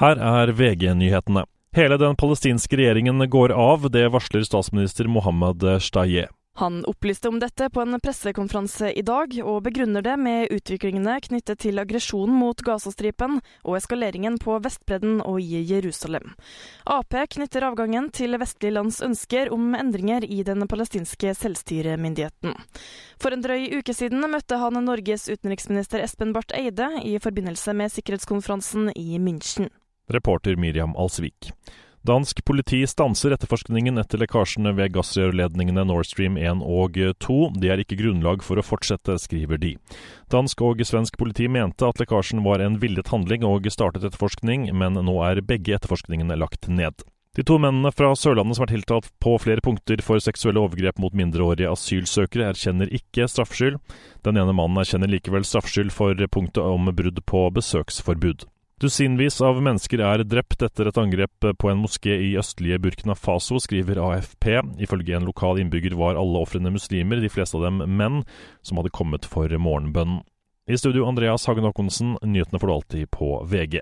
Her er VG-nyhetene. Hele den palestinske regjeringen går av, det varsler statsminister Mohammed Shtaye. Han opplyste om dette på en pressekonferanse i dag, og begrunner det med utviklingene knyttet til aggresjonen mot Gazastripen og eskaleringen på Vestbredden og i Jerusalem. Ap knytter avgangen til vestlige lands ønsker om endringer i den palestinske selvstyremyndigheten. For en drøy uke siden møtte han Norges utenriksminister Espen Barth Eide i forbindelse med sikkerhetskonferansen i München. Reporter Miriam Alsvik. Dansk politi stanser etterforskningen etter lekkasjene ved gassrørledningene Nord Stream 1 og 2. Det er ikke grunnlag for å fortsette, skriver de. Dansk og svensk politi mente at lekkasjen var en villet handling og startet etterforskning, men nå er begge etterforskningene lagt ned. De to mennene fra Sørlandet som er tiltalt på flere punkter for seksuelle overgrep mot mindreårige asylsøkere, erkjenner ikke straffskyld. Den ene mannen erkjenner likevel straffskyld for punktet om brudd på besøksforbud. Dusinvis av mennesker er drept etter et angrep på en moské i østlige Burkina Faso, skriver AFP. Ifølge en lokal innbygger var alle ofrene muslimer, de fleste av dem menn, som hadde kommet for morgenbønnen. I studio Andreas Hagen Håkonsen, nyhetene får du alltid på VG.